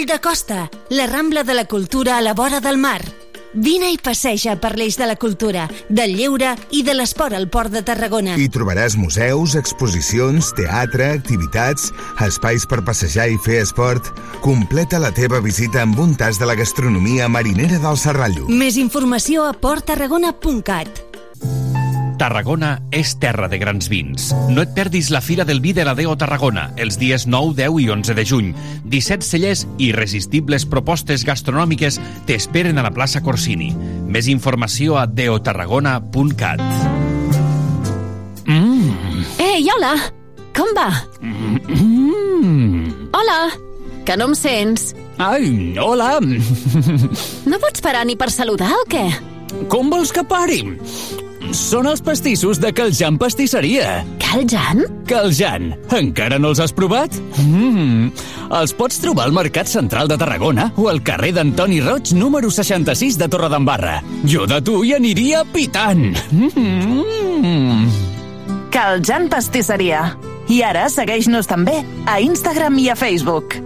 Coll de Costa, la Rambla de la Cultura a la vora del mar. Vine i passeja per l'eix de la cultura, del lleure i de l'esport al Port de Tarragona. Hi trobaràs museus, exposicions, teatre, activitats, espais per passejar i fer esport. Completa la teva visita amb un tas de la gastronomia marinera del Serrallo. Més informació a porttarragona.cat. Tarragona és terra de grans vins. No et perdis la Fira del Vi de la Deo Tarragona, els dies 9, 10 i 11 de juny. 17 cellers i irresistibles propostes gastronòmiques t'esperen a la plaça Corsini. Més informació a deotarragona.cat. Mm. Ei, hola! Com va? Mm. Hola! Que no em sents? Ai, hola! No pots parar ni per saludar o què? Com vols que pari? Són els pastissos de Caljan Pastisseria. Caljan? Caljan. Encara no els has provat? Mm. Els pots trobar al Mercat Central de Tarragona o al carrer d'Antoni Roig, número 66 de Torredembarra. Jo de tu hi aniria pitant. Mm. Caljan Pastisseria. I ara segueix-nos també a Instagram i a Facebook.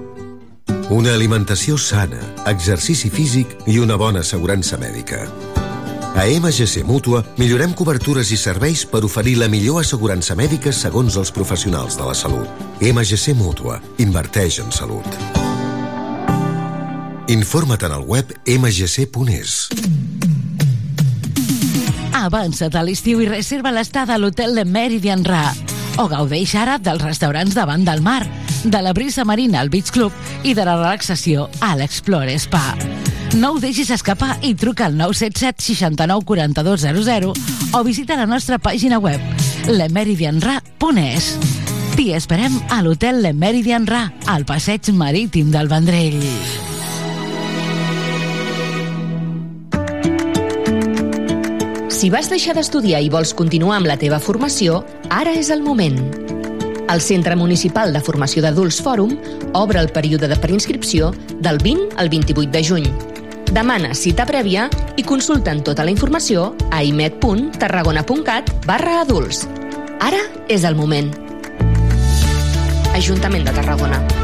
Una alimentació sana, exercici físic i una bona assegurança mèdica. A MGC Mútua millorem cobertures i serveis per oferir la millor assegurança mèdica segons els professionals de la salut. MGC Mútua. Inverteix en salut. Informa't en el web mgc.es. Avança't a l'estiu i reserva l'estada a l'hotel de Meridian Ra. O gaudeix ara dels restaurants davant del mar, de la brisa marina al Beach Club i de la relaxació a l'Explore Spa. No ho deixis escapar i truca al 977 69 42 00 o visita la nostra pàgina web lemeridianra.es. T'hi esperem a l'hotel Le Meridian Ra, al passeig marítim del Vendrell. Si vas deixar d'estudiar i vols continuar amb la teva formació, ara és el moment. El Centre Municipal de Formació d'Adults Fòrum obre el període de preinscripció del 20 al 28 de juny. Demana cita prèvia i consulten tota la informació a imet.tarragona.cat barra adults. Ara és el moment. Ajuntament de Tarragona.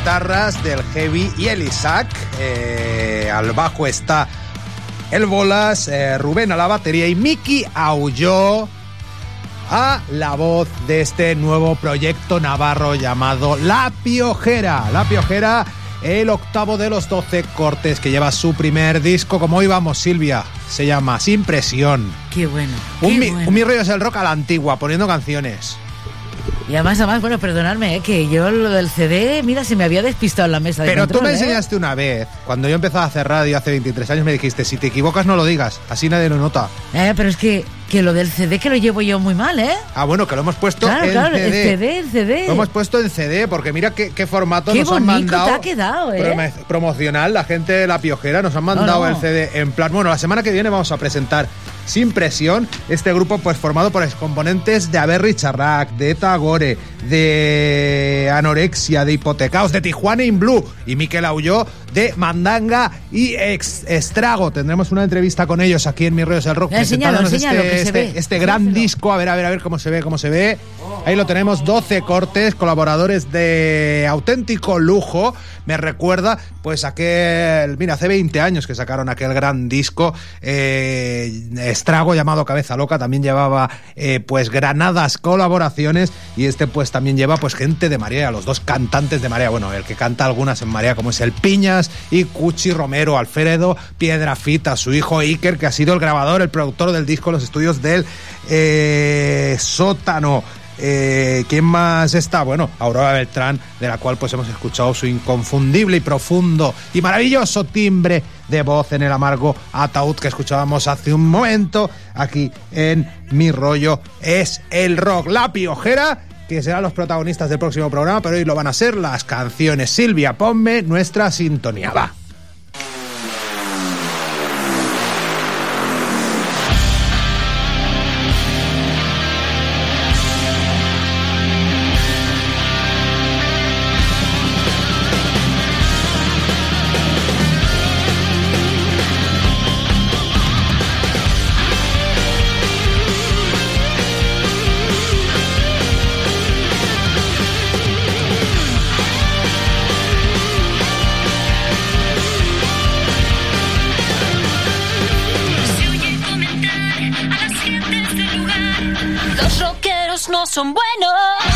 guitarras del Heavy y el Isaac. Eh, al bajo está el Bolas, eh, Rubén a la batería y Miki aulló a la voz de este nuevo proyecto navarro llamado La Piojera. La Piojera, el octavo de los 12 cortes que lleva su primer disco. Como hoy vamos, Silvia, se llama Sin Presión. Qué bueno. Un, qué bueno. un mi rollo es el rock a la antigua, poniendo canciones. Y además, además, bueno, perdonadme, ¿eh? que yo lo del CD, mira, se me había despistado en la mesa de Pero tú me ¿eh? enseñaste una vez, cuando yo empezaba a hacer radio hace 23 años, me dijiste, si te equivocas no lo digas, así nadie lo nota. Eh, pero es que, que lo del CD que lo llevo yo muy mal, ¿eh? Ah, bueno, que lo hemos puesto Claro, en claro, CD. el CD, el CD. Lo hemos puesto en CD, porque mira qué, qué formato Qué nos han mandado. te ha quedado, ¿eh? Promo- Promocional, la gente de La Piojera nos han mandado no. el CD en plan. Bueno, la semana que viene vamos a presentar Sin Presión, este grupo pues formado por excomponentes de Averri Charrac, de Tagore, de Anorexia, de Hipotecaos, de Tijuana in Blue y Miquel Aulló de Mandanga y Ex Estrago. Tendremos una entrevista con ellos aquí en Mi Rollo es el Rock enséñalo, este, este- este gran disco. A ver, a ver, a ver cómo se ve, cómo se ve. Ahí lo tenemos, 12 cortes, colaboradores de auténtico lujo. Me recuerda, pues, aquel. Mira, hace 20 años que sacaron aquel gran disco, eh, Estrago, llamado Cabeza Loca. También llevaba, eh, pues, granadas colaboraciones. Y este, pues, también lleva, pues, gente de Marea, los dos cantantes de Marea. Bueno, el que canta algunas en Marea, como es el Y Cuchi Romero, Alfredo Piedrafita, su hijo Iker, que ha sido el grabador, el productor del disco, los estudios del eh, sótano. Eh, ¿Quién más está? Bueno, Aurora Beltrán, de la cual pues hemos escuchado su inconfundible y profundo y maravilloso timbre de voz en el amargo ataúd que escuchábamos hace un momento aquí en Mi Rollo es el Rock. La Piojera, que serán los protagonistas del próximo programa, pero hoy lo van a ser las canciones. Silvia, ponme nuestra sintonía, va. Son buenos.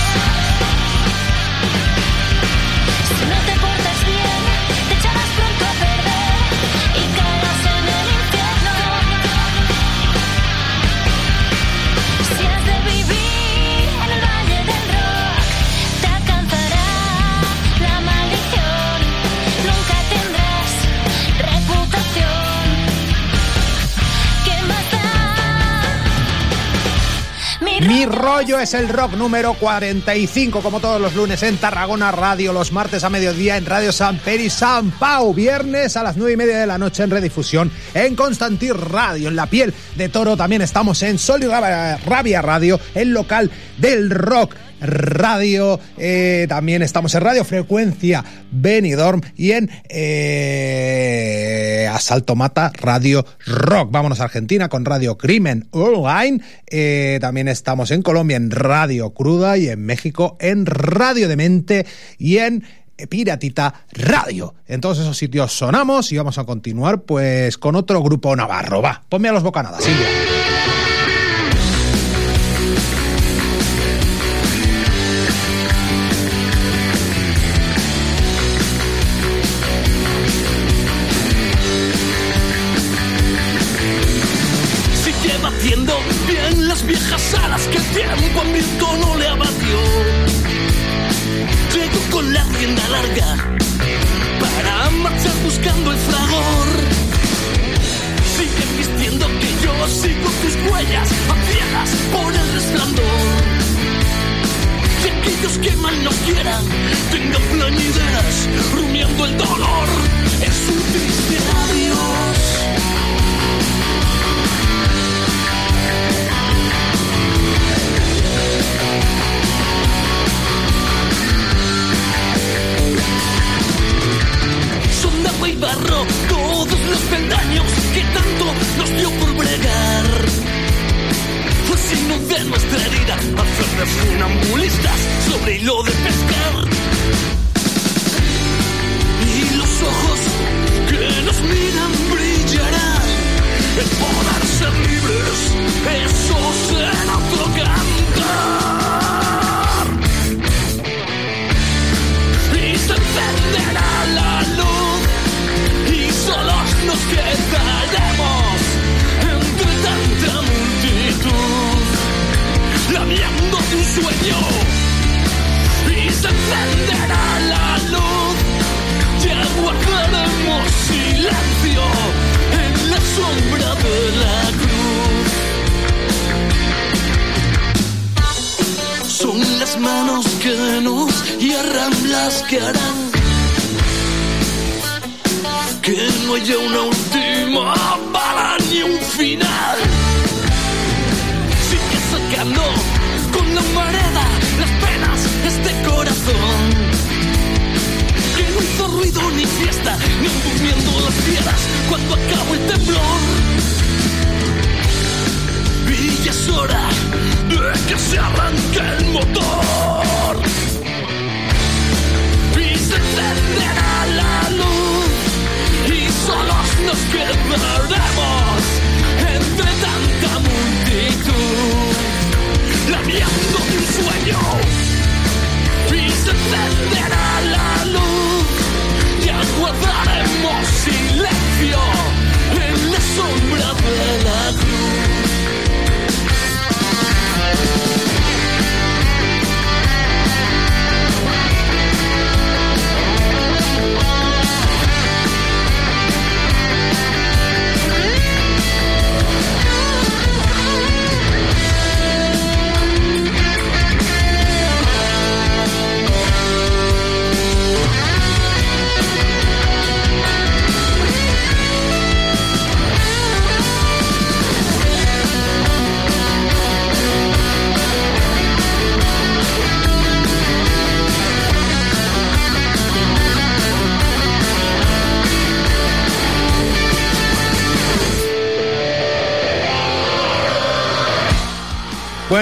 Rollo es el rock número 45, como todos los lunes en Tarragona Radio, los martes a mediodía en Radio San Peri San Pau, viernes a las 9 y media de la noche en redifusión en Constantin Radio, en La Piel de Toro también estamos en Sol y Rabia Radio, el local del rock. Radio, eh, también estamos en Radio Frecuencia Benidorm y en eh, Asalto Mata Radio Rock. Vámonos a Argentina con Radio Crimen Online. Eh, también estamos en Colombia en Radio Cruda y en México en Radio Demente y en Piratita Radio. En todos esos sitios sonamos y vamos a continuar pues con otro grupo navarro. Va, ponme a los bocanadas, Silvia.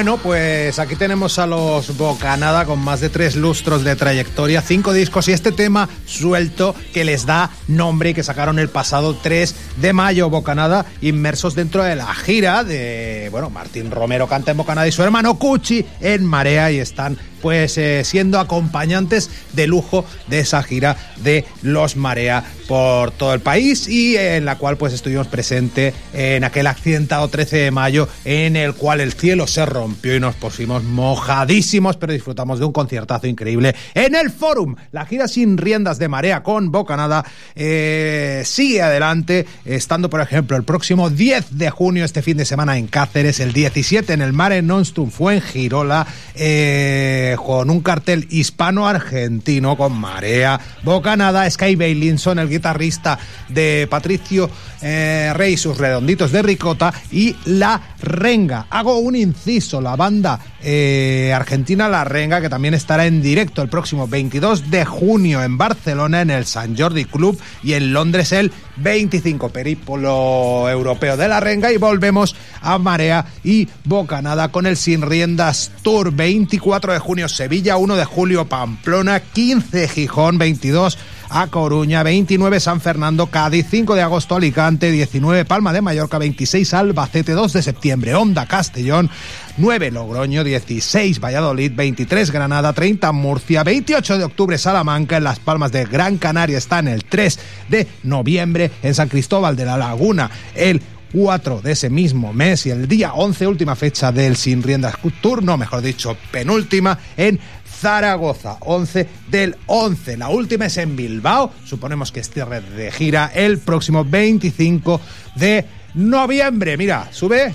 Bueno, pues aquí tenemos a los Bocanada con más de tres lustros de trayectoria, cinco discos y este tema suelto que les da nombre y que sacaron el pasado 3 de mayo. Bocanada inmersos dentro de la gira de, bueno, Martín Romero canta en Bocanada y su hermano Cuchi en Marea y están pues eh, siendo acompañantes de lujo de esa gira de Los Marea por todo el país y en la cual pues estuvimos presente en aquel accidentado 13 de mayo en el cual el cielo se rompió y nos pusimos mojadísimos pero disfrutamos de un conciertazo increíble en el Forum. La gira sin riendas de Marea con Bocanada eh, sigue adelante estando por ejemplo el próximo 10 de junio este fin de semana en Cáceres, el 17 en el Mare Nostrum fue en Girola eh, con un cartel hispano-argentino con Marea, Bocanada, Sky Bailinson, el guitarrista de Patricio eh, Rey, sus redonditos de ricota y La Renga. Hago un inciso, la banda eh, argentina La Renga, que también estará en directo el próximo 22 de junio en Barcelona, en el San Jordi Club y en Londres el 25 Perípolo Europeo de La Renga y volvemos a Marea y Bocanada con el Sin Riendas Tour. 24 de junio Sevilla, 1 de julio Pamplona, 15 Gijón, 22 a Coruña, 29 San Fernando, Cádiz, 5 de agosto Alicante, 19 Palma de Mallorca, 26 Albacete, 2 de septiembre Onda Castellón, 9 Logroño, 16 Valladolid, 23 Granada, 30 Murcia, 28 de octubre Salamanca, en Las Palmas de Gran Canaria están el 3 de noviembre, en San Cristóbal de la Laguna el 4 de ese mismo mes y el día 11, última fecha del Sin Riendas Tour, no, mejor dicho, penúltima, en Zaragoza, 11 del 11. La última es en Bilbao, suponemos que es cierre de gira el próximo 25 de noviembre. Mira, sube.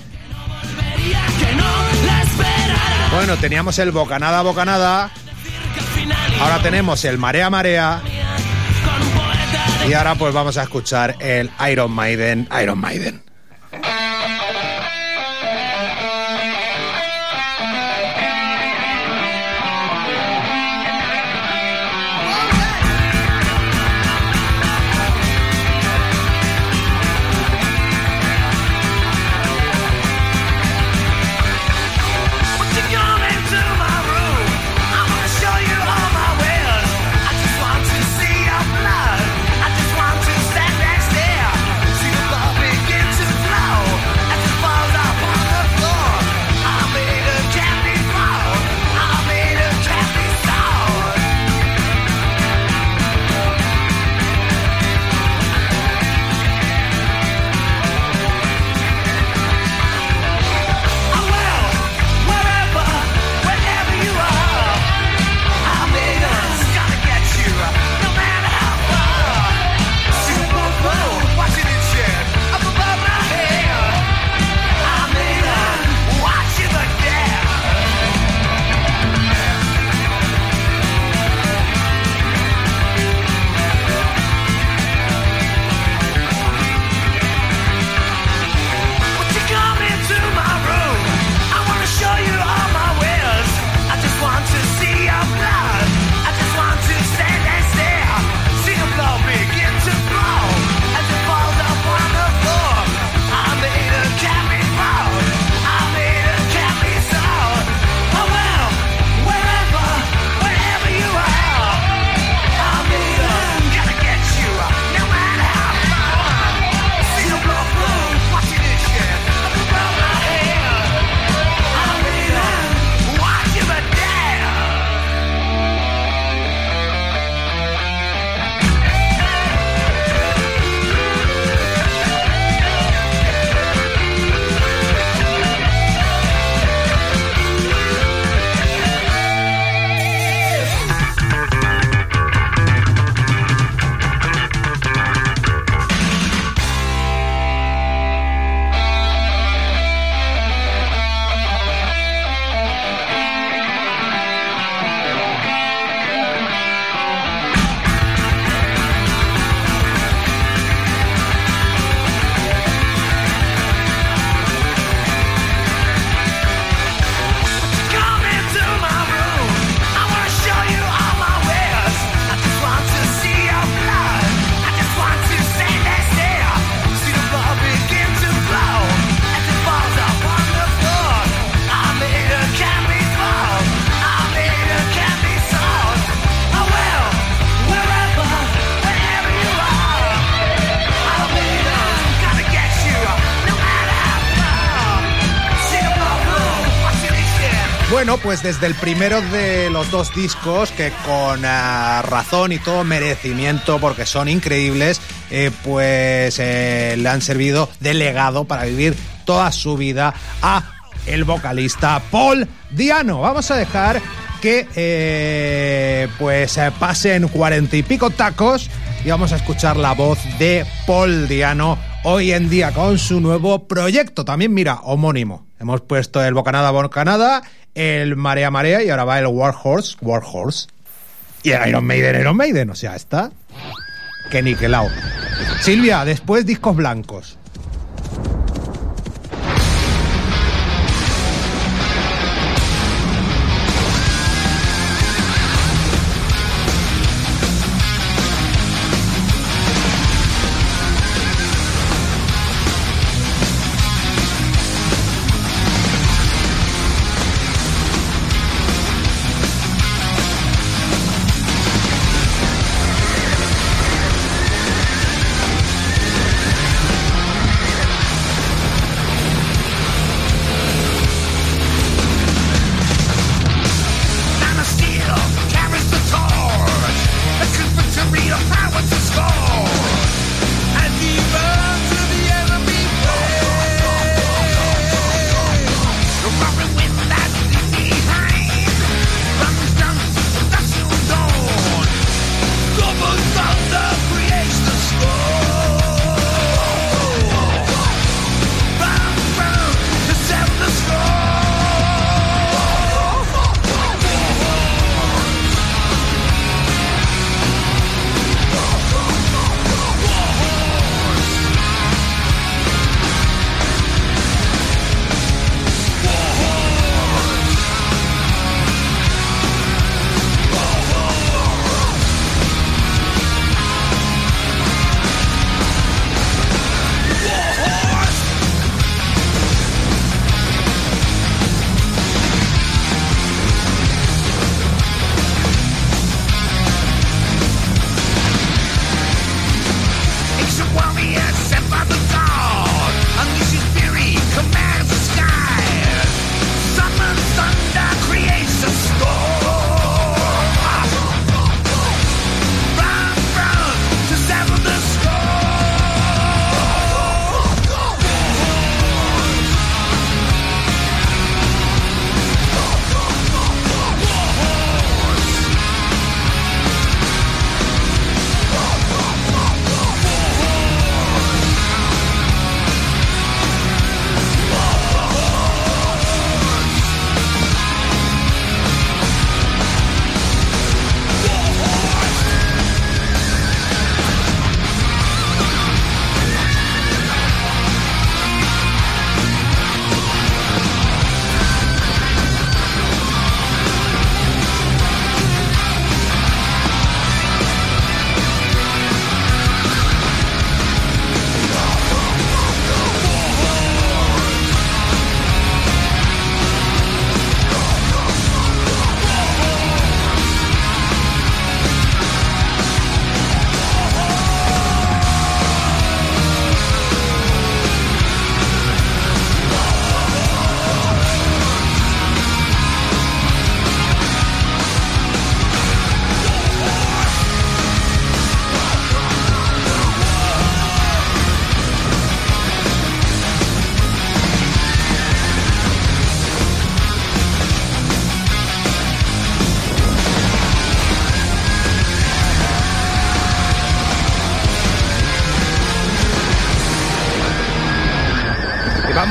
Bueno, teníamos el Bocanada Bocanada, ahora tenemos el Marea Marea. Y ahora pues vamos a escuchar el Iron Maiden, Iron Maiden. Bueno, pues desde el primero de los dos discos, que con ah, razón y todo merecimiento, porque son increíbles, eh, pues eh, le han servido de legado para vivir toda su vida a el vocalista Paul Diano. Vamos a dejar que eh, pues pasen cuarenta y pico tacos y vamos a escuchar la voz de Paul Diano hoy en día con su nuevo proyecto. También, mira, homónimo. Hemos puesto el Bocanada Bocanada, el Marea Marea y ahora va el Warhorse, Warhorse. Y el Iron Maiden, Iron Maiden. O sea, está que niquelao. Silvia, después discos blancos.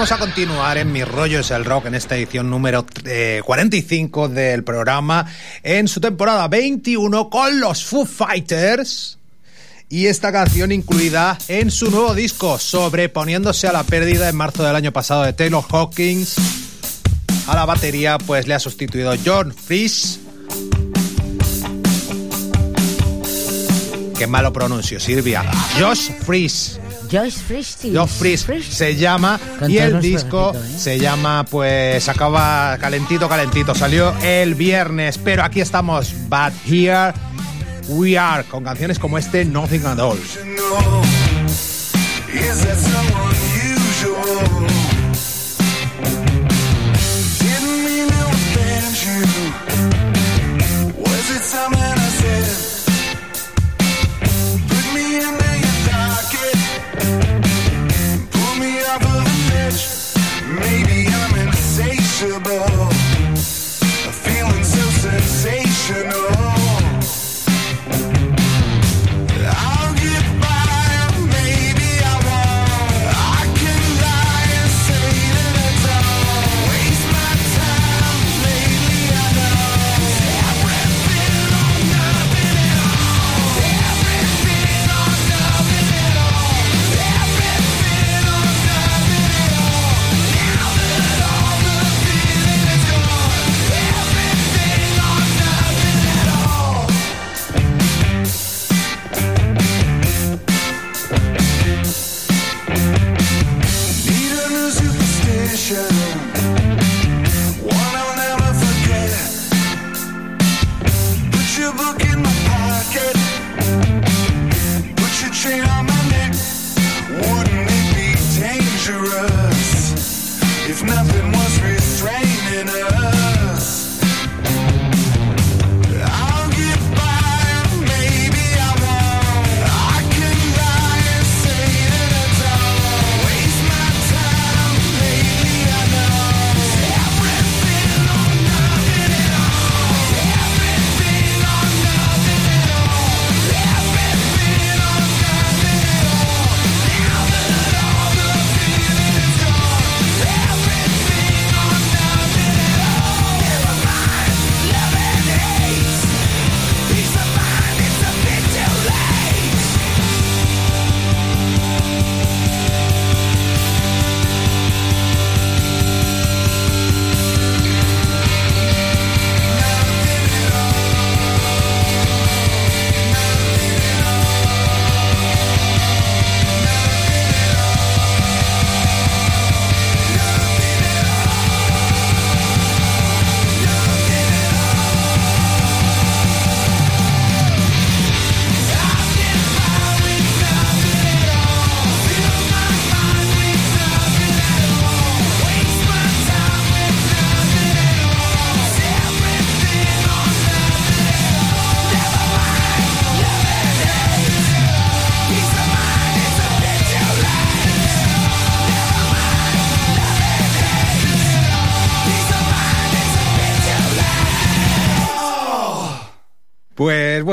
Vamos a continuar en Mi Rollo es el Rock en esta edición número eh, 45 del programa, en su temporada 21 con los Foo Fighters. Y esta canción incluida en su nuevo disco, sobreponiéndose a la pérdida en marzo del año pasado de Taylor Hawkins. A la batería, pues le ha sustituido John Fries. Qué malo pronuncio, Silvia. Josh Fries. Josh Fristy. Josh Fries se llama Con y el disco ¿eh? se llama pues acaba calentito calentito salió el viernes pero aquí estamos but here we are con canciones como este Nothing at All impossible.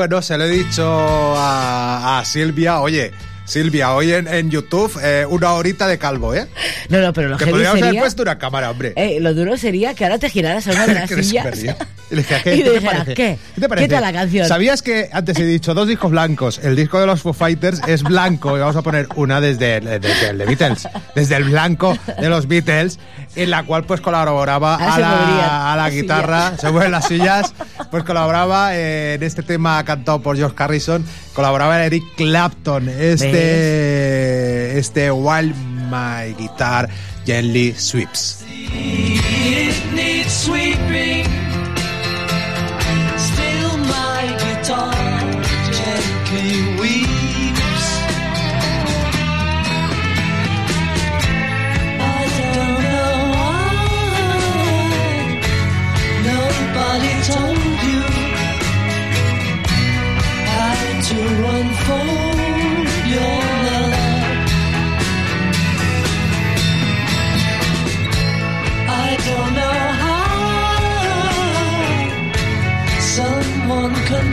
Bueno, se lo he dicho a, a Silvia. Oye, Silvia, hoy en, en YouTube eh, una horita de calvo, ¿eh? No, no, pero lo Que podríamos haber sería... puesto una cámara, hombre. Eh, lo duro sería que ahora te giraras a una de las sillas. Y dije, ¿qué, y ¿qué te parece? ¿qué? te parece? ¿Qué tal la canción? ¿Sabías que antes he dicho dos discos blancos? El disco de los Foo Fighters es blanco y vamos a poner una desde, el- desde el de Beatles, desde el blanco de los Beatles, en la cual pues colaboraba Ahora a la, a la guitarra, sillas. se mueven las sillas, pues colaboraba eh, en este tema cantado por George Harrison, colaboraba Eric Clapton, este, este While My Guitar Gently Sweeps.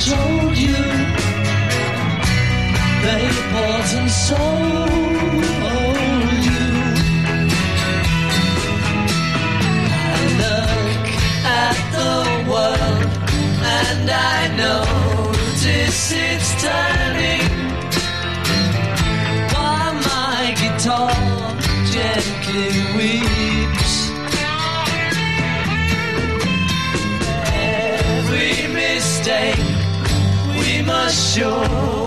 told you they bought and sold you. I look at the world and I notice it's turning. While my guitar gently weeps. We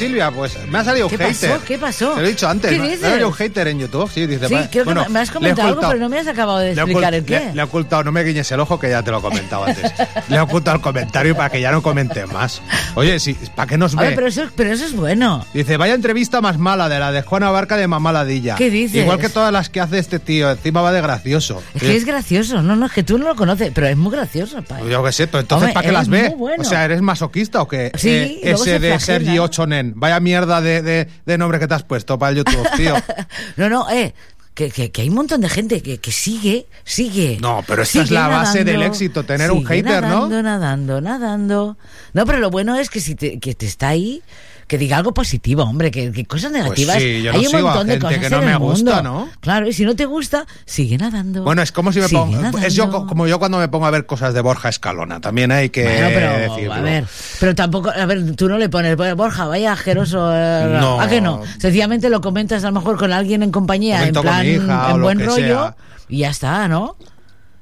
Silvia, pues me ha salido un ¿Qué pasó? hater. ¿Qué pasó? Te lo he dicho antes. ¿Qué Me- dices? Me ha salido un hater en YouTube. Sí, dice, Sí, creo que bueno, me- me has comentado algo, pero no me has acabado de explicar el qué. Le, le he ocultado, no me guiñes el ojo, que ya te lo he comentado antes. le he ocultado el comentario para que ya no comente más. Oye, sí, ¿para qué nos ve? pero eso, pero eso es bueno. Dice, vaya entrevista más mala de la de Juana Barca de Mamá Ladilla. ¿Qué dices? Igual que todas las que hace este tío, encima va de gracioso. Es que es gracioso. No, no, es que tú no lo conoces, pero es muy gracioso, pa. Yo qué sé, pero entonces Hombre, ¿para qué las ve? bueno. O sea, ¿eres masoquista o qué? Sí, Eh, ese se de. Sergi Ochonen. Vaya mierda de, de- de nombre que te has puesto para el YouTube, tío. No, no, eh. Que, que, que hay un montón de gente que, que sigue, sigue. No, pero esta es la base nadando, del éxito, tener un hater, ¿no? nadando, Nadando, nadando, No, pero lo bueno es que si te, que te está ahí, que diga algo positivo, hombre, que, que cosas negativas. Pues sí, yo no hay un sigo a montón de gente cosas que no en me el gusta, mundo. ¿no? Claro, y si no te gusta, sigue nadando. Bueno, es como si me sigue pongo. nadando. Es yo co- como yo cuando me pongo a ver cosas de Borja Escalona. También hay que Bueno, pero decirlo. a ver, pero tampoco, a ver, tú no le pones, "Bueno, Borja, vaya asqueroso, eh, No. ¿a que no? Sencillamente lo comentas a lo mejor con alguien en compañía, en con plan, mi hija o en lo buen que rollo, sea. y ya está, ¿no?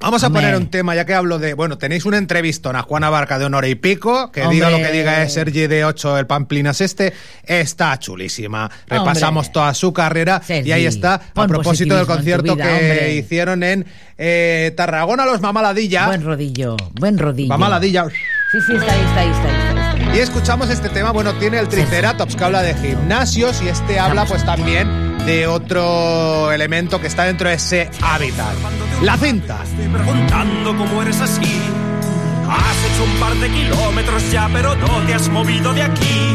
Vamos a Hombre. poner un tema, ya que hablo de. Bueno, tenéis una entrevista a Juana Barca de una hora y pico. Que Hombre. diga lo que diga es Sergi de 8, el Pamplinas este. Está chulísima. Repasamos Hombre. toda su carrera. Sergi, y ahí está, a propósito del concierto vida, que hicieron en eh, Tarragona, los Mamaladilla. Buen rodillo, buen rodillo. Mamaladilla. Sí, sí, está ahí, está ahí, está ahí. está ahí. Y escuchamos este tema, bueno, tiene el Triceratops que habla de gimnasios y este habla pues también de otro elemento que está dentro de ese hábitat. La cinta. preguntando cómo eres así. Has hecho un par de kilómetros ya, pero no te has movido de aquí.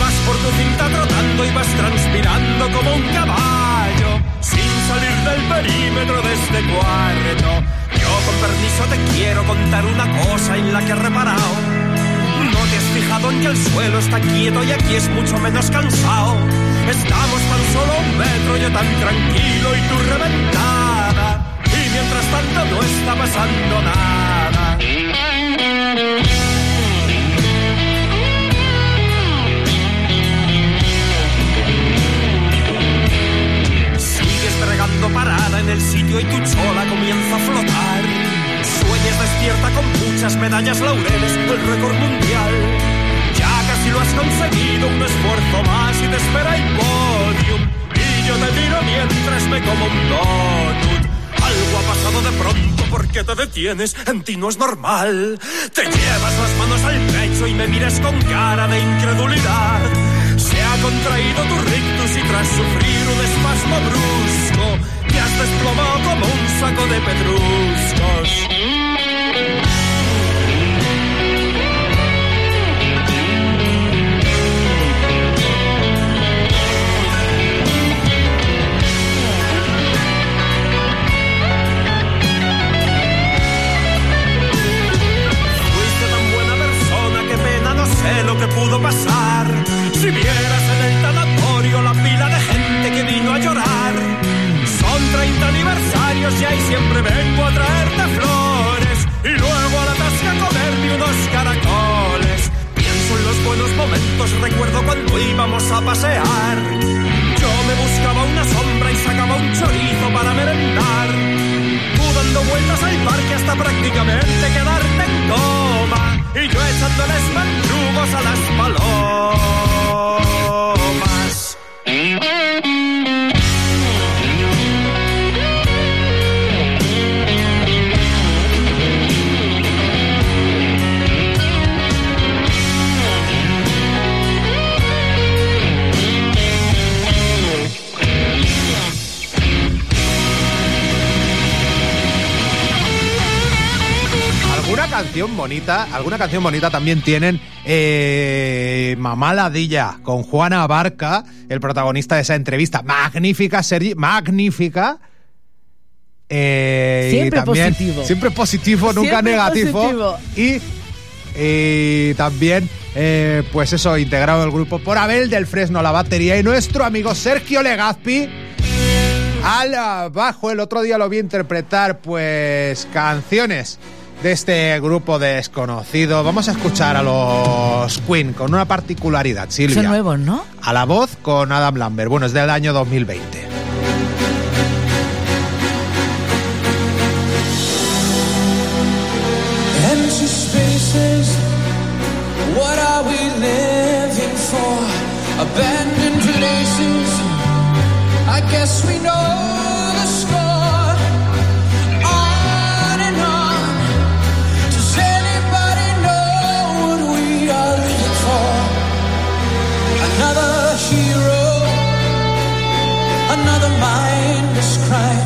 Vas por tu cinta trotando y vas transpirando como un caballo, sin salir del perímetro de este cuarto. Yo con permiso te quiero contar una cosa en la que he reparado. Que el suelo está quieto y aquí es mucho menos cansado. Estamos tan solo un metro, yo tan tranquilo y tú reventada. Y mientras tanto no está pasando nada. Sigues bregando parada en el sitio y tu chola comienza a flotar. Sueñas muchas medallas, laureles, el récord mundial. Casi lo has conseguido, un esfuerzo más y te espera el podium. Y yo te miro mientras me como un donut. Algo ha pasado de pronto, ¿por qué te detienes? En ti no es normal. Te llevas las manos al pecho y me miras con cara de incredulidad. Se ha contraído tu rictus y tras sufrir un espasmo brusco, te has desplomado como un saco de pedruscos. Canción bonita también tienen eh, Mamá Ladilla con Juana Barca, el protagonista de esa entrevista. Magnífica, Sergi, magnífica. Eh, y Siempre también- positivo. Siempre positivo, nunca Siempre negativo. positivo. Y, y también, eh, pues eso, integrado el grupo por Abel del Fresno, la batería, y nuestro amigo Sergio Legazpi al bajo. El otro día lo vi interpretar, pues, canciones de este grupo desconocido. Vamos a escuchar a los Queen con una particularidad, Silvia. Son nuevos, ¿no? A la voz con Adam Lambert. Bueno, es del año 2020. Empty spaces, what are we living for? Abandoned places, I guess we know cry.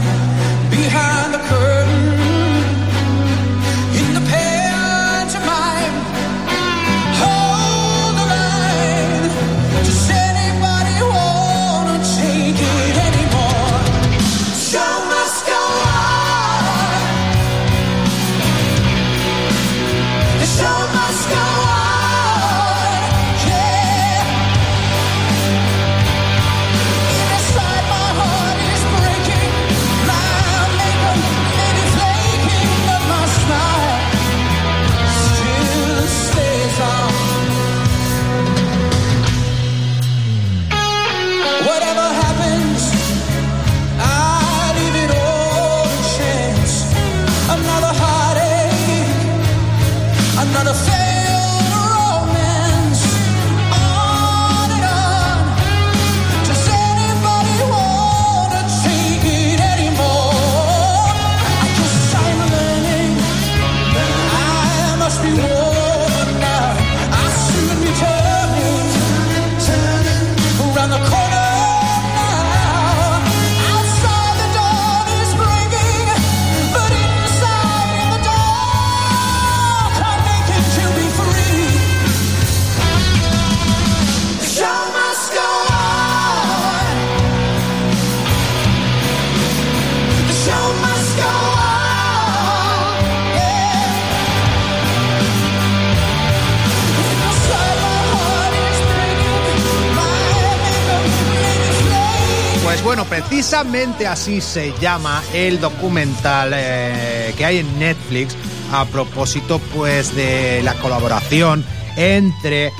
Precisamente así se llama el documental eh, que hay en Netflix a propósito pues de la colaboración entre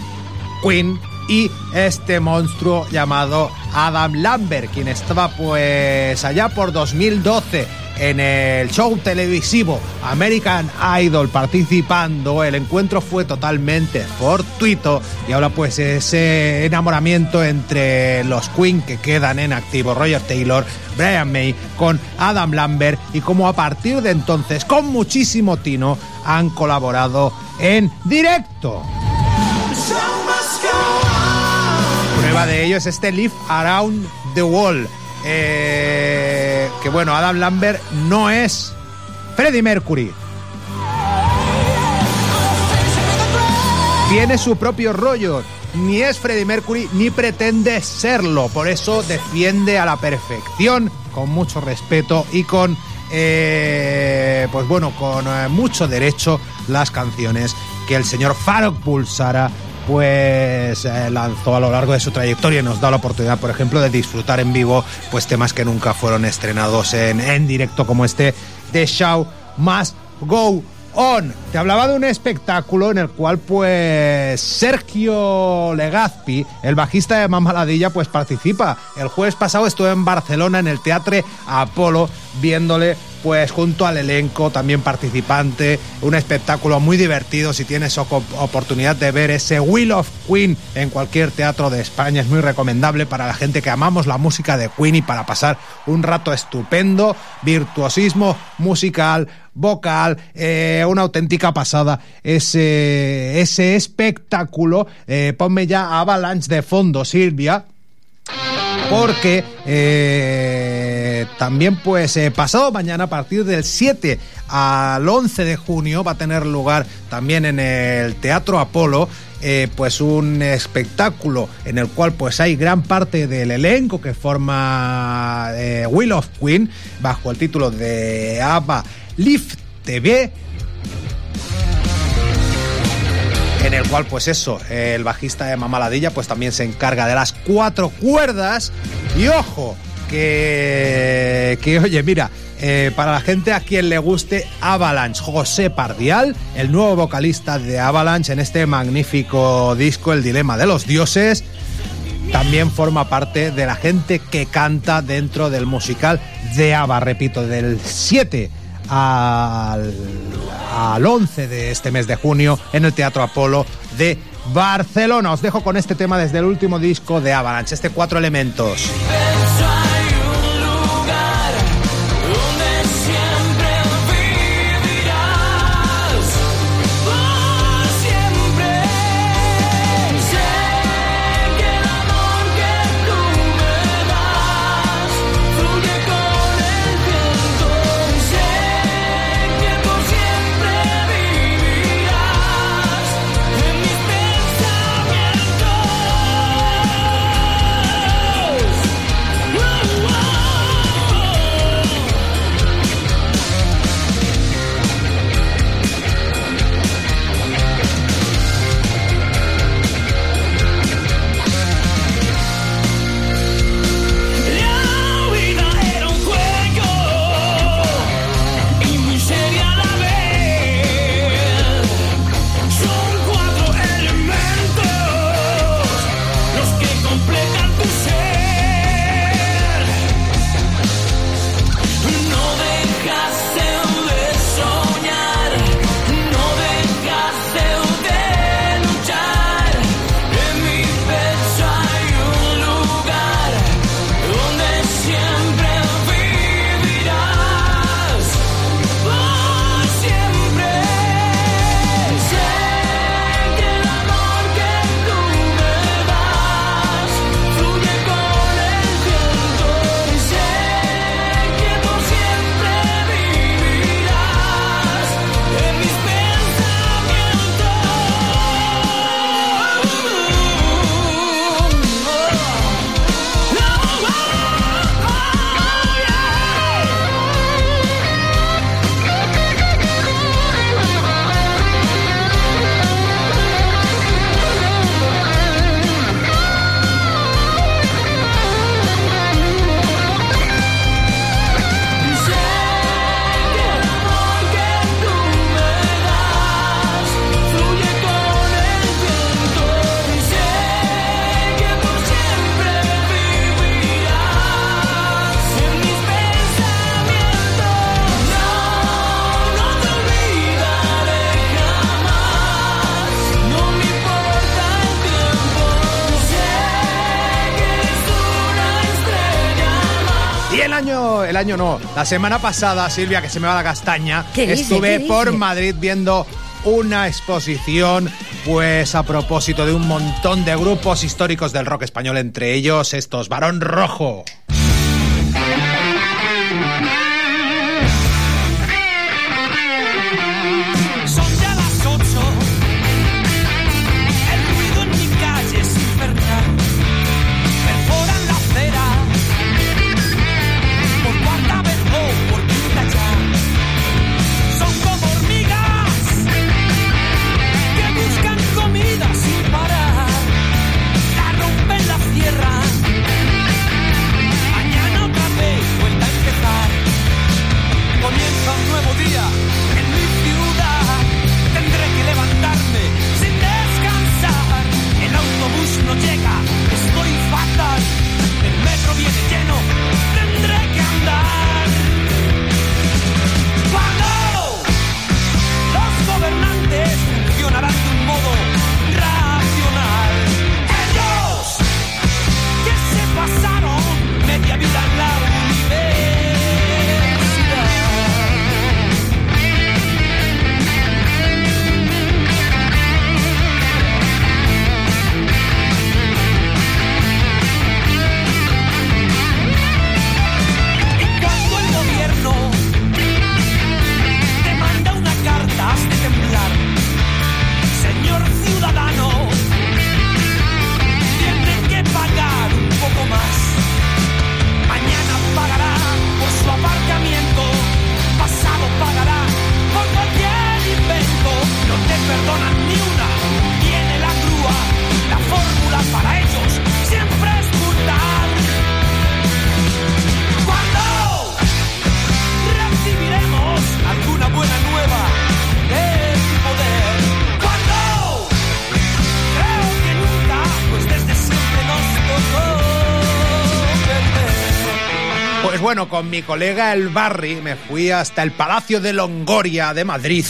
Queen y este monstruo llamado Adam Lambert, quien estaba pues allá por 2012 en el show televisivo American Idol participando. El encuentro fue totalmente fortuito y ahora pues ese enamoramiento entre los Queen que quedan en activo, Roger Taylor, Brian May, con Adam Lambert y como a partir de entonces, con muchísimo tino, han colaborado en directo. Prueba de ello es este Live Around the Wall. Eh, que bueno, Adam Lambert no es Freddie Mercury. Tiene su propio rollo. Ni es Freddie Mercury ni pretende serlo. Por eso defiende a la perfección, con mucho respeto y con, eh, pues bueno, con eh, mucho derecho las canciones que el señor Farrokh Bulsara pues eh, lanzó a lo largo de su trayectoria y nos da la oportunidad, por ejemplo, de disfrutar en vivo pues temas que nunca fueron estrenados en, en directo como este de Show Must Go On. Te hablaba de un espectáculo en el cual pues Sergio Legazpi, el bajista de Mamaladilla, pues participa. El jueves pasado estuve en Barcelona en el Teatro Apolo viéndole pues junto al elenco, también participante, un espectáculo muy divertido. Si tienes oportunidad de ver ese Will of Queen en cualquier teatro de España, es muy recomendable para la gente que amamos la música de Queen y para pasar un rato estupendo, virtuosismo musical, vocal, eh, una auténtica pasada ese, ese espectáculo. Eh, ponme ya Avalanche de fondo, Silvia porque eh, también pues eh, pasado mañana a partir del 7 al 11 de junio va a tener lugar también en el Teatro Apolo eh, pues un espectáculo en el cual pues hay gran parte del elenco que forma eh, Will of Queen bajo el título de ABBA Live TV en el cual, pues eso, el bajista de Mamaladilla, pues también se encarga de las cuatro cuerdas. Y ojo, que, que oye, mira, eh, para la gente a quien le guste Avalanche, José Pardial, el nuevo vocalista de Avalanche en este magnífico disco, El Dilema de los Dioses, también forma parte de la gente que canta dentro del musical de ABBA, repito, del 7 al, al 11 de este mes de junio en el Teatro Apolo de Barcelona. Os dejo con este tema desde el último disco de Avalanche, este cuatro elementos. Año, no, la semana pasada, Silvia, que se me va la castaña, estuve ¿Qué por dice? Madrid viendo una exposición, pues a propósito de un montón de grupos históricos del rock español, entre ellos estos, Barón Rojo. Con mi colega el Barry me fui hasta el Palacio de Longoria de Madrid.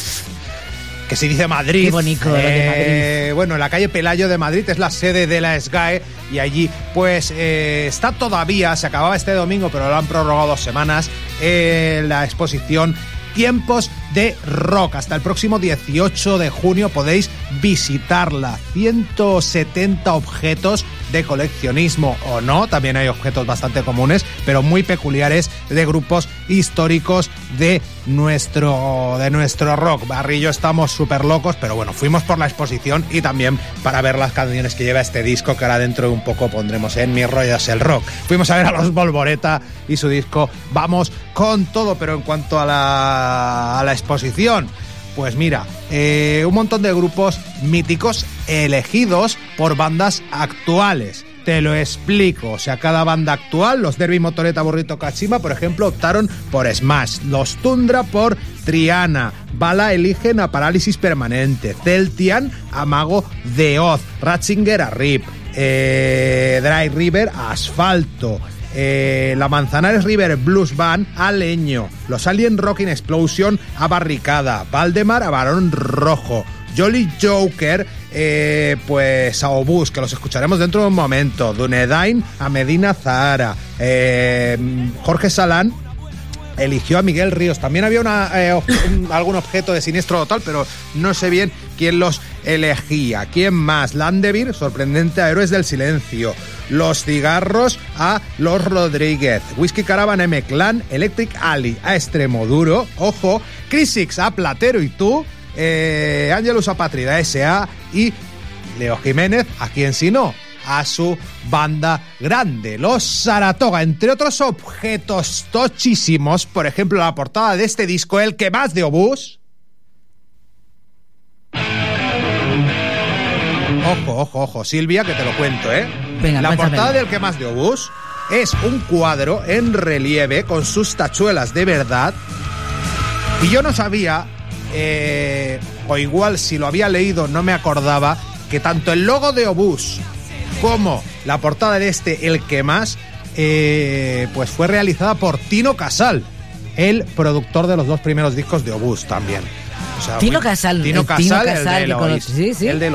Que se dice Madrid. Qué bonito lo de Eh, Bueno, la calle Pelayo de Madrid es la sede de la SGAE y allí pues eh, está todavía, se acababa este domingo pero lo han prorrogado dos semanas, eh, la exposición Tiempos de Rock. Hasta el próximo 18 de junio podéis visitarla. 170 objetos de coleccionismo o no, también hay objetos bastante comunes, pero muy peculiares de grupos históricos de nuestro, de nuestro rock. Yo estamos súper locos, pero bueno, fuimos por la exposición y también para ver las canciones que lleva este disco, que ahora dentro de un poco pondremos en Mi rollo es el rock. Fuimos a ver a los Volvoreta y su disco Vamos con todo, pero en cuanto a la, a la exposición, pues mira, eh, un montón de grupos míticos elegidos por bandas actuales. Te lo explico. O sea, cada banda actual, los Derby Motoreta Burrito Kachima, por ejemplo, optaron por Smash. Los Tundra por Triana. Bala eligen a Parálisis Permanente. Celtian a Mago de Oz. Ratzinger a Rip. Eh, Dry River a Asfalto. Eh, la Manzanares River Blues Band a Leño, los Alien Rocking Explosion a Barricada, Valdemar a Barón Rojo, Jolly Joker eh, pues a Obús, que los escucharemos dentro de un momento, Dunedain a Medina Zahara, eh, Jorge Salán eligió a Miguel Ríos. También había una, eh, algún objeto de siniestro total, pero no sé bien quién los elegía. ¿Quién más? Landevir, sorprendente a Héroes del Silencio. Los cigarros a Los Rodríguez. Whisky Caravan M Clan, Electric Ali a Extremoduro. Ojo. Crisix a Platero y tú. Eh, Angelus Apátrida S.A. y Leo Jiménez, a quien si no, a su banda grande, los Saratoga, entre otros objetos tochísimos, por ejemplo, la portada de este disco, el que más de Obús. Ojo, ojo, ojo, Silvia, que te lo cuento, ¿eh? Venga, la portada del que más de Obús es un cuadro en relieve con sus tachuelas de verdad. Y yo no sabía, eh, o igual si lo había leído no me acordaba, que tanto el logo de Obús como la portada de este, el que más, eh, pues fue realizada por Tino Casal, el productor de los dos primeros discos de Obús también. O sea, Tino muy- Casal, Tino el Casal, Tino el Casal de que Eloís. conoce- sí, sí. El de.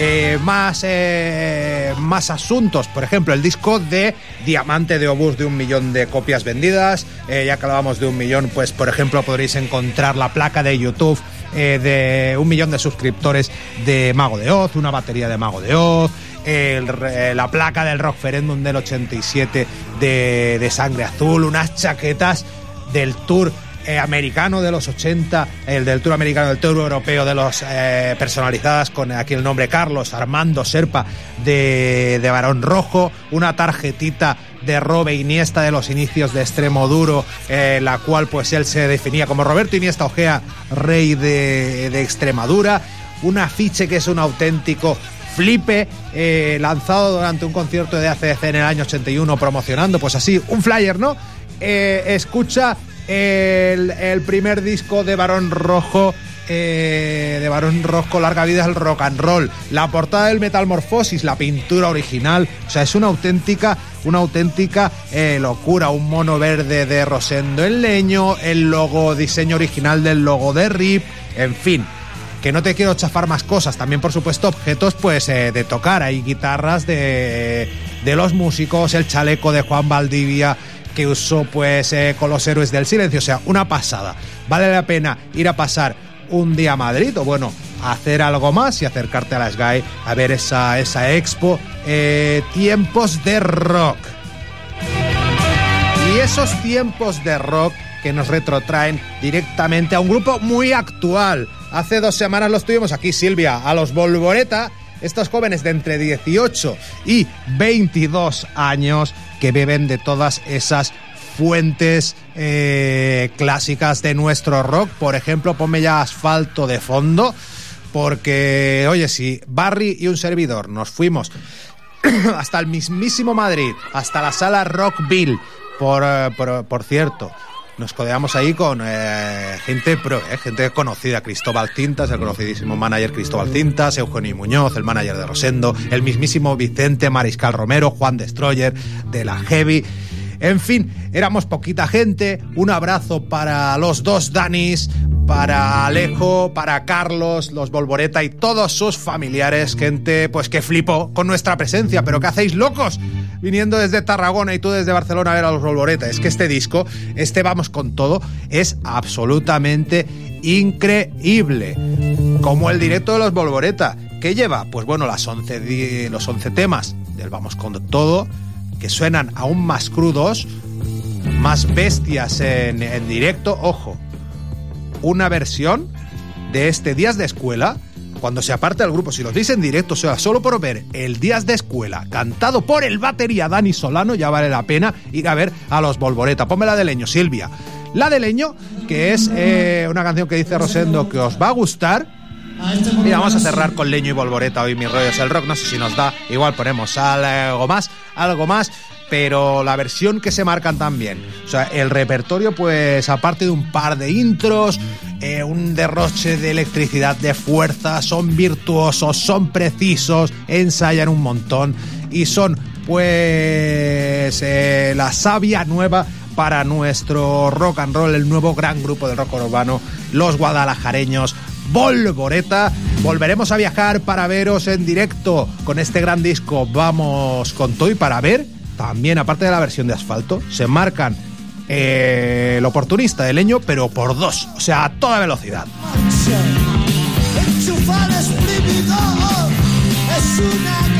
Eh, más, eh, más asuntos. Por ejemplo, el disco de Diamante de Obús de un millón de copias vendidas. Eh, ya que hablábamos de un millón, pues por ejemplo podréis encontrar la placa de YouTube de un millón de suscriptores de Mago de Oz, una batería de Mago de Oz. la placa del Rockferendum del 87 de, de Sangre Azul, unas chaquetas del Tour eh, americano de los 80, el del Tour americano, del Tour europeo de los eh, personalizadas con aquí el nombre Carlos Armando Serpa de, de Barón Rojo, una tarjetita de Robe Iniesta de los inicios de Extremo Duro, eh, la cual pues él se definía como Roberto Iniesta Ojea, rey de, de Extremadura, un afiche que es un auténtico flipe lanzado durante un concierto de ACC en el año 81 promocionando pues así un flyer no escucha el, el primer disco de Barón Rojo eh, de Barón Rojo Larga Vida el rock and roll. La portada del Metalmorfosis la pintura original o sea es una auténtica una auténtica eh, locura. Un mono verde de Rosendo en leño el logo diseño original del logo de RIP en fin. Que no te quiero chafar más cosas, también por supuesto objetos pues eh, de tocar, hay guitarras de, de los músicos, el chaleco de Juan Valdivia que usó pues eh, con los héroes del silencio, o sea, una pasada. Vale la pena ir a pasar un día a Madrid o bueno, hacer algo más y acercarte a la Sky a ver esa, esa expo eh, Tiempos de Rock. Y esos tiempos de rock que nos retrotraen directamente a un grupo muy actual. Hace dos semanas los tuvimos aquí, Silvia, a los Volvoreta, estos jóvenes de entre 18 y 22 años que beben de todas esas fuentes eh, clásicas de nuestro rock. Por ejemplo, ponme ya asfalto de fondo, porque, oye, si Barry y un servidor nos fuimos hasta el mismísimo Madrid, hasta la sala Rockville, por, eh, por, por cierto. Nos codeamos ahí con eh, gente pro, eh, gente conocida, Cristóbal Cintas, el conocidísimo manager Cristóbal Cintas, Eugenio Muñoz, el manager de Rosendo, el mismísimo Vicente Mariscal Romero, Juan Destroyer, de la Heavy. En fin, éramos poquita gente. Un abrazo para los dos Danis, para Alejo, para Carlos, los Volvoreta y todos sus familiares. Gente, pues que flipó con nuestra presencia. Pero ¿qué hacéis locos? Viniendo desde Tarragona y tú desde Barcelona a ver a los Volvoreta. Es que este disco, este Vamos con todo, es absolutamente increíble. Como el directo de los Volvoreta. ¿Qué lleva? Pues bueno, las 11, di- los 11 temas del Vamos con todo que suenan aún más crudos, más bestias en, en directo. Ojo, una versión de este Días de Escuela, cuando se aparta el grupo, si los veis en directo, o sea, solo por ver el Días de Escuela, cantado por el batería Dani Solano, ya vale la pena ir a ver a los Volvoreta. Ponme la de Leño, Silvia. La de Leño, que es eh, una canción que dice Rosendo que os va a gustar. Mira, vamos a cerrar con Leño y Volvoreta hoy, mi rollo es el rock. No sé si nos da, igual ponemos algo más, algo más, pero la versión que se marcan también. O sea, el repertorio, pues aparte de un par de intros, eh, un derroche de electricidad, de fuerza, son virtuosos, son precisos, ensayan un montón y son, pues, eh, la savia nueva para nuestro rock and roll, el nuevo gran grupo de rock urbano, los guadalajareños Volvoreta. Volveremos a viajar para veros en directo con este gran disco. Vamos con todo y para ver también, aparte de la versión de asfalto, se marcan eh, el oportunista de leño, pero por dos, o sea, a toda velocidad. Es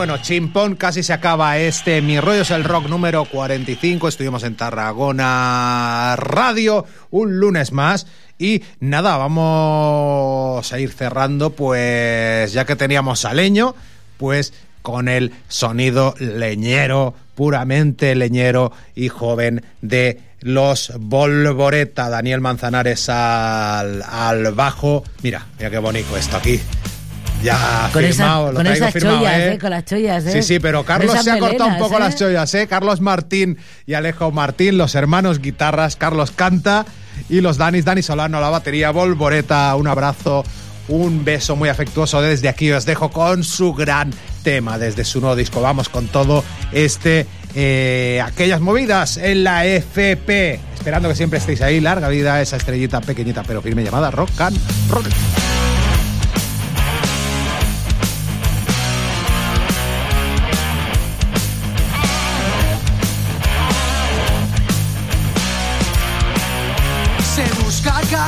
bueno, chimpón, casi se acaba este Mi Rollo es el Rock número 45. Estuvimos en Tarragona Radio un lunes más. Y nada, vamos a ir cerrando, pues ya que teníamos a Leño, pues con el sonido leñero, puramente leñero y joven de los Volvoreta. Daniel Manzanares al, al bajo. Mira, mira qué bonito esto aquí. Ya Con, esa- firmado, lo con traigo esas firmado, chollas, ¿eh? ¿eh? Con las chollas, ¿eh? Sí, sí, pero Carlos se ha cortado un poco ¿eh? las chollas, ¿eh? Carlos Martín y Alejo Martín, los hermanos guitarras, Carlos canta y los Danis, Dani Solano, la batería, Volvoreta, un abrazo, un beso muy afectuoso desde aquí. Os dejo con su gran tema desde su nuevo disco. Vamos con todo este, eh, aquellas movidas en la FP. Esperando que siempre estéis ahí. Larga vida esa estrellita pequeñita pero firme llamada Rock and Roll.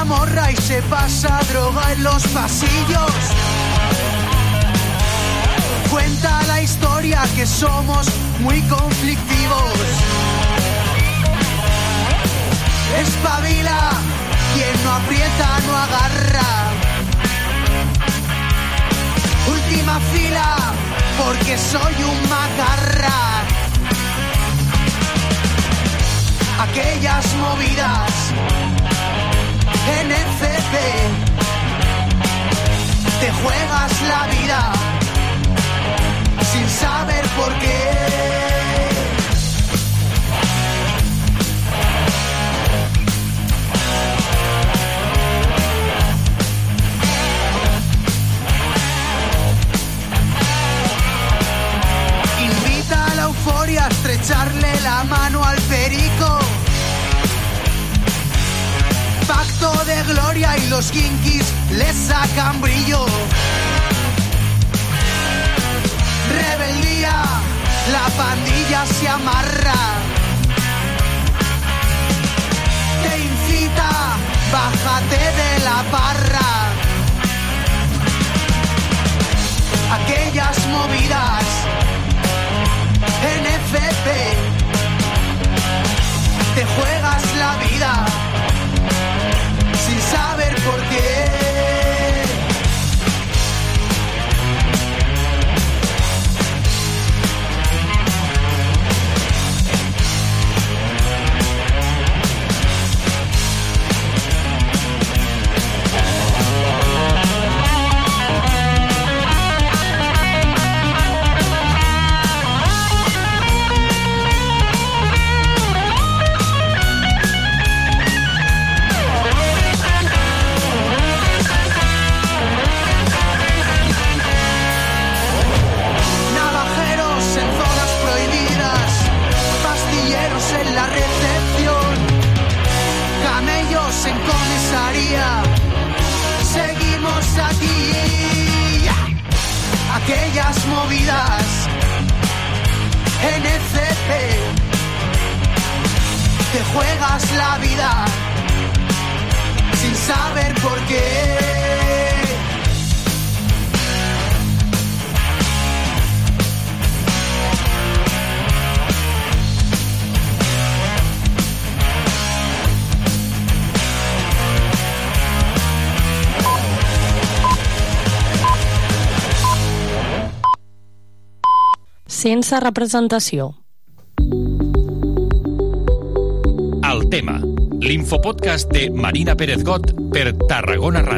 Camorra y se pasa droga en los pasillos. Cuenta la historia que somos muy conflictivos. Espabila, quien no aprieta no agarra. Última fila, porque soy un macarra. Aquellas movidas en FP te juegas la vida sin saber por qué. Invita a la euforia a estrecharle la mano al perico. Pacto de gloria y los kinkis le sacan brillo. Rebeldía, la pandilla se amarra. Te incita, bájate de la barra. Aquellas movidas en FP te juegas la vida saber te juegas la vida sin saber por qué. Sense representació. L'infopodcast de Marina Pérez Got per Tarragona Ràdio.